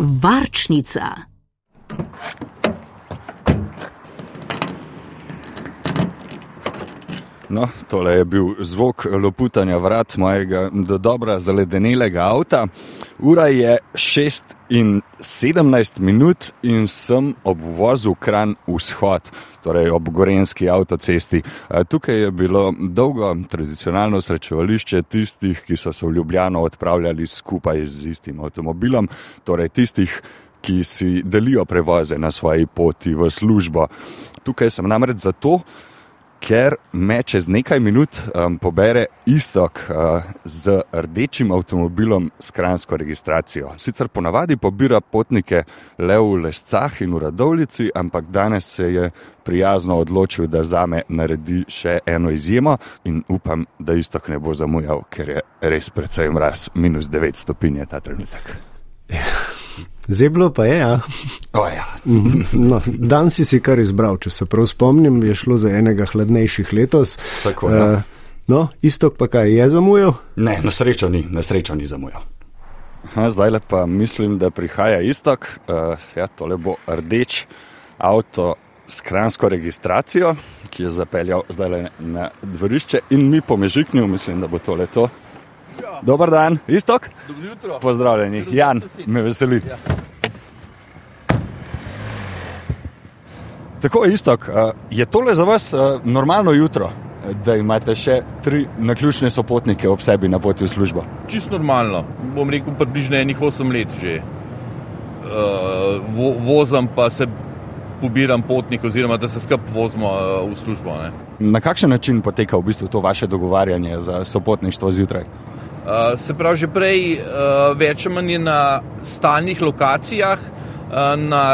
warcznica. No, tole je bil zvok loputanja vrat mojega do dobra zaledenelega avta. Ura je 6 in 17 minut in sem ob vozu kran vzhod, torej ob gorenski avtocesti. Tukaj je bilo dolgo tradicionalno srečevališče tistih, ki so se v Ljubljano odpravljali skupaj z istim avtomobilom, torej tistih, ki si delijo prevoze na svoji poti v službo. Tukaj sem namreč zato, ker me čez nekaj minut um, pobere istok uh, z rdečim avtomobilom s kransko registracijo. Sicer ponavadi pobira potnike le v Lescah in v Radovlici, ampak danes se je prijazno odločil, da za me naredi še eno izjemo in upam, da istok ne bo zamujal, ker je res precej mraz, minus 9 stopinje ta trenutek. Zeblo pa je, ja. O, ja. no, dan si si kar izbral, če se prav spomnim, je šlo za enega hladnejših letos. Tako, ja. uh, no, istok pa kaj je zamujal? Ne, na srečo ni, na srečo ni zamujal. Ha, zdaj pa mislim, da prihaja istok. Uh, ja, tole bo rdeč avto s kransko registracijo, ki je zapeljal zdaj na dvorišče in mi pomežiknil, mislim, da bo tole to. Dobar dan, istok. Dobro jutro. Pozdravljeni, Jan, me veseli. Ja. Tako je istok. Je tole za vas normalno jutro, da imate še tri naključne sopotnike ob sebi na poti v službo? Čisto normalno. Bom rekel, približno enih 8 let že. Vo, vozam pa se pobiram potnik, oziroma da se skupaj vozimo v službo. Ne. Na kakšen način poteka v bistvu to vaše dogovarjanje za sopotništvo zjutraj? Uh, se pravi, že prej uh, več ali manj na stalnih lokacijah, uh, na,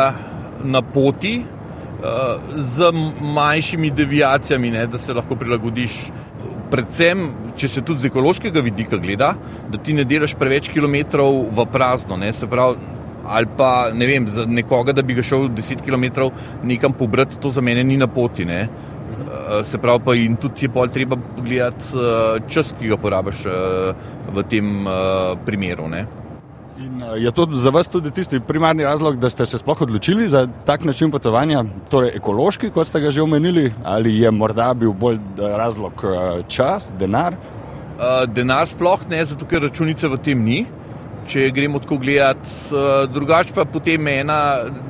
na poti, uh, z manjšimi deviacijami, ne, da se lahko prilagodiš. Predvsem, če se tudi z ekološkega vidika gleda, da ti ne delaš preveč kilometrov v prazno. Ne, se pravi, ali pa ne vem, za nekoga, da bi ga šel 10 km nekam pobrati, to za mene ni na poti. Ne. Eh, se pravi, pa in tudi je pol treba pogledati eh, čas, ki ga porabiš eh, v tem primeru. Ne? In je to za vas tudi tisti primarni razlog, da ste se sploh odločili za tak način potovanja, torej ekološki, kot ste ga že omenili, ali je morda bil bolj razlog čas, denar? Denar sploh ne, zato ker računice v tem ni če gremo tako gledati. Eh, drugače pa potem ena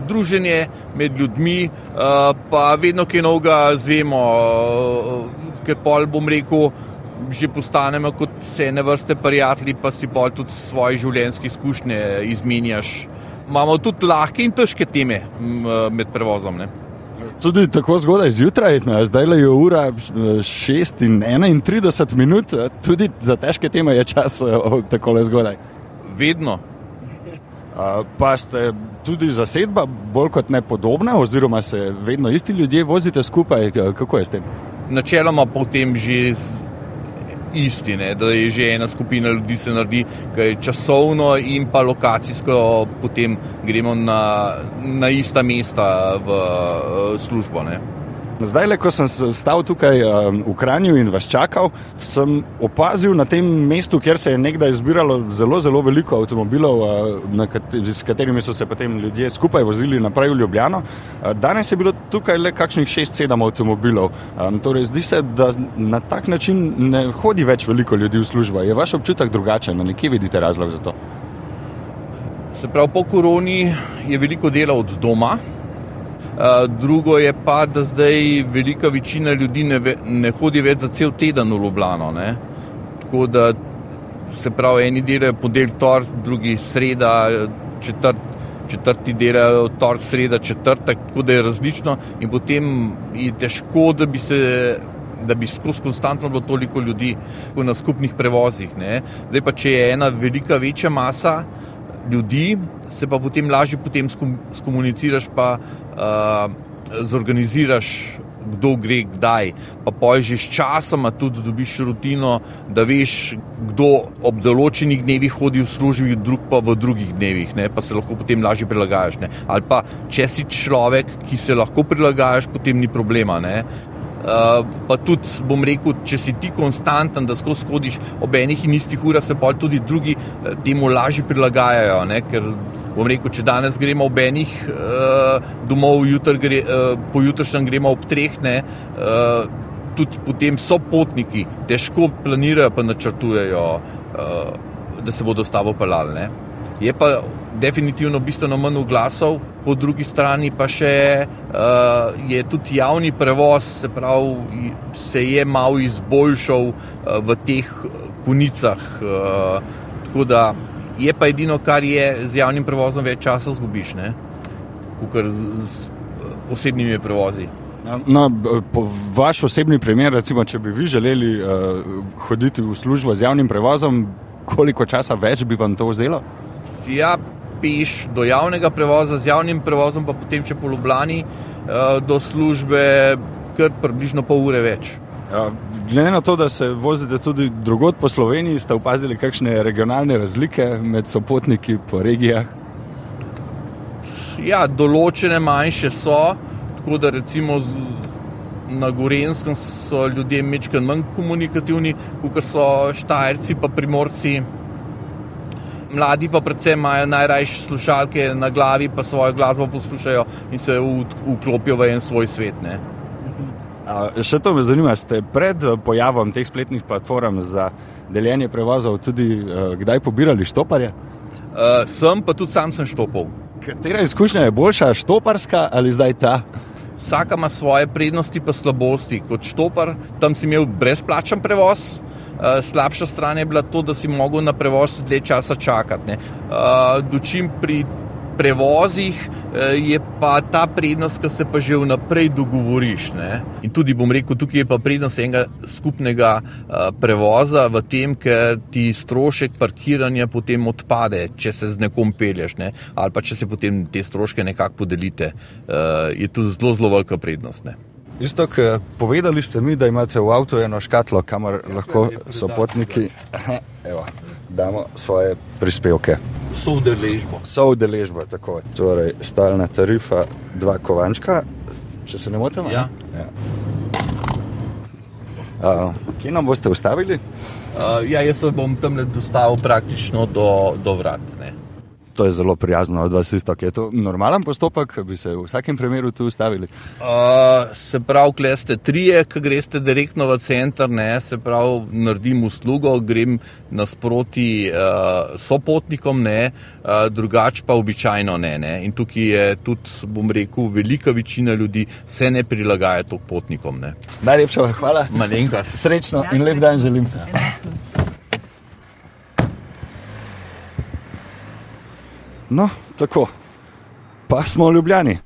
druženje med ljudmi, eh, pa vedno kaj novega zvemo, eh, ker pol bom rekel, že postanemo kot ene vrste prijatelji, pa si pol tudi svoje življenjske izkušnje izmenjaš. Imamo tudi lahke in težke teme med prevozom. Ne? Tudi tako zgodaj zjutraj, zdaj je ura 6 in 31 minut, tudi za težke teme je čas tako le zgodaj vedno. Pa ste tudi zasedba bolj kot ne podobna, oziroma se vedno isti ljudje vozite skupaj, kako je s tem? Načeloma potem že isti, ne? da je že ena skupina ljudi se naredi, ki je časovno in pa lokacijsko potem gremo na, na ista mesta v službo. Ne? Zdaj, le, ko sem stal tukaj um, v Kranju in vas čakal, sem opazil na tem mestu, kjer se je nekdaj zbiralo zelo, zelo veliko avtomobilov, uh, s katerimi so se potem ljudje skupaj vozili naprej v Ljubljano. Uh, danes je bilo tukaj le kakšnih 6-7 avtomobilov. Um, torej, zdi se, da na tak način ne hodi več veliko ljudi v službo. Je vaš občutek drugačen? Nekje vidite razlog za to? Se pravi, po koroni je veliko dela od doma. Drugo je pa, da zdaj velika večina ljudi ne, ve, ne hodi več za cel teden v Ljubljano. Ne? Tako da se pravi, eni delajo ponedeljek, torek, drugi sreda, četrt, četrti delajo torek, sreda, četrtek, tako da je različno in potem je težko, da bi se. Da bi skozi konstantno bilo toliko ljudi na skupnih prevozih. Ne. Zdaj pa, če je ena velika, večja masa ljudi, se pa potem lažje potem skomuniciraš, pa uh, zorganiziraš, kdo gre kdaj. Pa pojži s časom, tudi dobiš rutino, da veš, kdo ob določenih dnevih hodi v službi, drug pa v drugih dnevih, ne? pa se lahko potem lažje prilagajaš. Ne? Ali pa če si človek, ki se lahko prilagajaš, potem ni problema. Ne? Pa tudi, bom rekel, če si ti konstanten, da skozi hodiš ob enih in istih urah, se pa tudi drugi temu lažje prilagajajo. Ne? Ker Bom rekel, če danes gremo ob enih uh, domov, jutr gre, uh, pojutrišnjem gremo ob treh, ne, uh, tudi potem so potniki, težko planirajo, pa načrtujejo, da se bodo stavo pelali. Je pa definitivno bistveno manj glasov, po drugi strani pa še uh, je tudi javni prevoz, se pravi, se je malo izboljšal uh, v teh konicah. Uh, je pa edino, kar je z javnim prevozom, več časa zgubiš, kot z, z osebnimi prevozi. No, po vaš osebni primer, recimo, če bi vi želeli uh, hoditi v službo z javnim prevozom, koliko časa več bi vam to vzelo? Ja, peš do javnega prevoza, z javnim prevozom pa potem še po Ljubljani uh, do službe, kar približno pol ure več. Ja, glede na to, da se vozite tudi drugot po Sloveniji, ste opazili kakšne regionalne razlike med sopotniki po regijah? Ja, določene manjše so, tako da recimo na Gorenskem so ljudje mečkaj manj komunikativni, kot so Štajerci pa Primorci mladi pa predvsem imajo najrajše slušalke na glavi, pa svojo glasbo poslušajo in se vklopijo v en svoj svet. Ne. A, še to me zanima, ste pred eh, pojavom teh spletnih platform za deljenje prevozov tudi uh, kdaj pobirali štoparje? Uh, sem, pa tudi sam sem štopal. Katera izkušnja je boljša, štoparska ali zdaj ta? Vsaka ima svoje prednosti in slabosti. Kot štopar, tam si imel brezplačen prevoz, Eh, slabša stran je bila to, da si mogel na prevoz dlje časa čakati. Eh, dočim pri prevozih eh, je pa ta prednost, ki se pa že vnaprej dogovoriš. Ne? In tudi bom rekel, tukaj je pa prednost enega skupnega prevoza v tem, ker ti strošek parkiranja potem odpade, če se z nekom pelješ, ne? ali pa če se potem te stroške nekako podelite. Je tu zelo, zelo velika prednost. Ne? Isto, povedali ste mi, da imate v avtu eno škatlo, kamor ja, lahko so potniki. Evo, damo svoje prispevke. Soudeležbo. Soudeležbo, tako. Torej, stalna tarifa, dva kovančka, če se ne motim. Ja. ja. Uh, kje nam boste ustavili? Uh, ja, jaz se bom tam dostavil praktično do, do vrat. Ne. To je zelo prijazno od vas, isto. Je to normalen postopek, bi se v vsakem primeru tu ustavili? Uh, se pravi, kleste trije, ki greste direktno v center, ne, se pravi, naredim uslugo, grem nasproti uh, sopotnikom, ne, uh, drugače pa običajno ne, ne. In tukaj je tudi, bom rekel, velika večina ljudi se ne prilagaja to potnikom. Ne. Najlepša hvala. Malenka. Srečno ja, in lep dan želim. Ja. No, tako, pa smo v Ljubljani.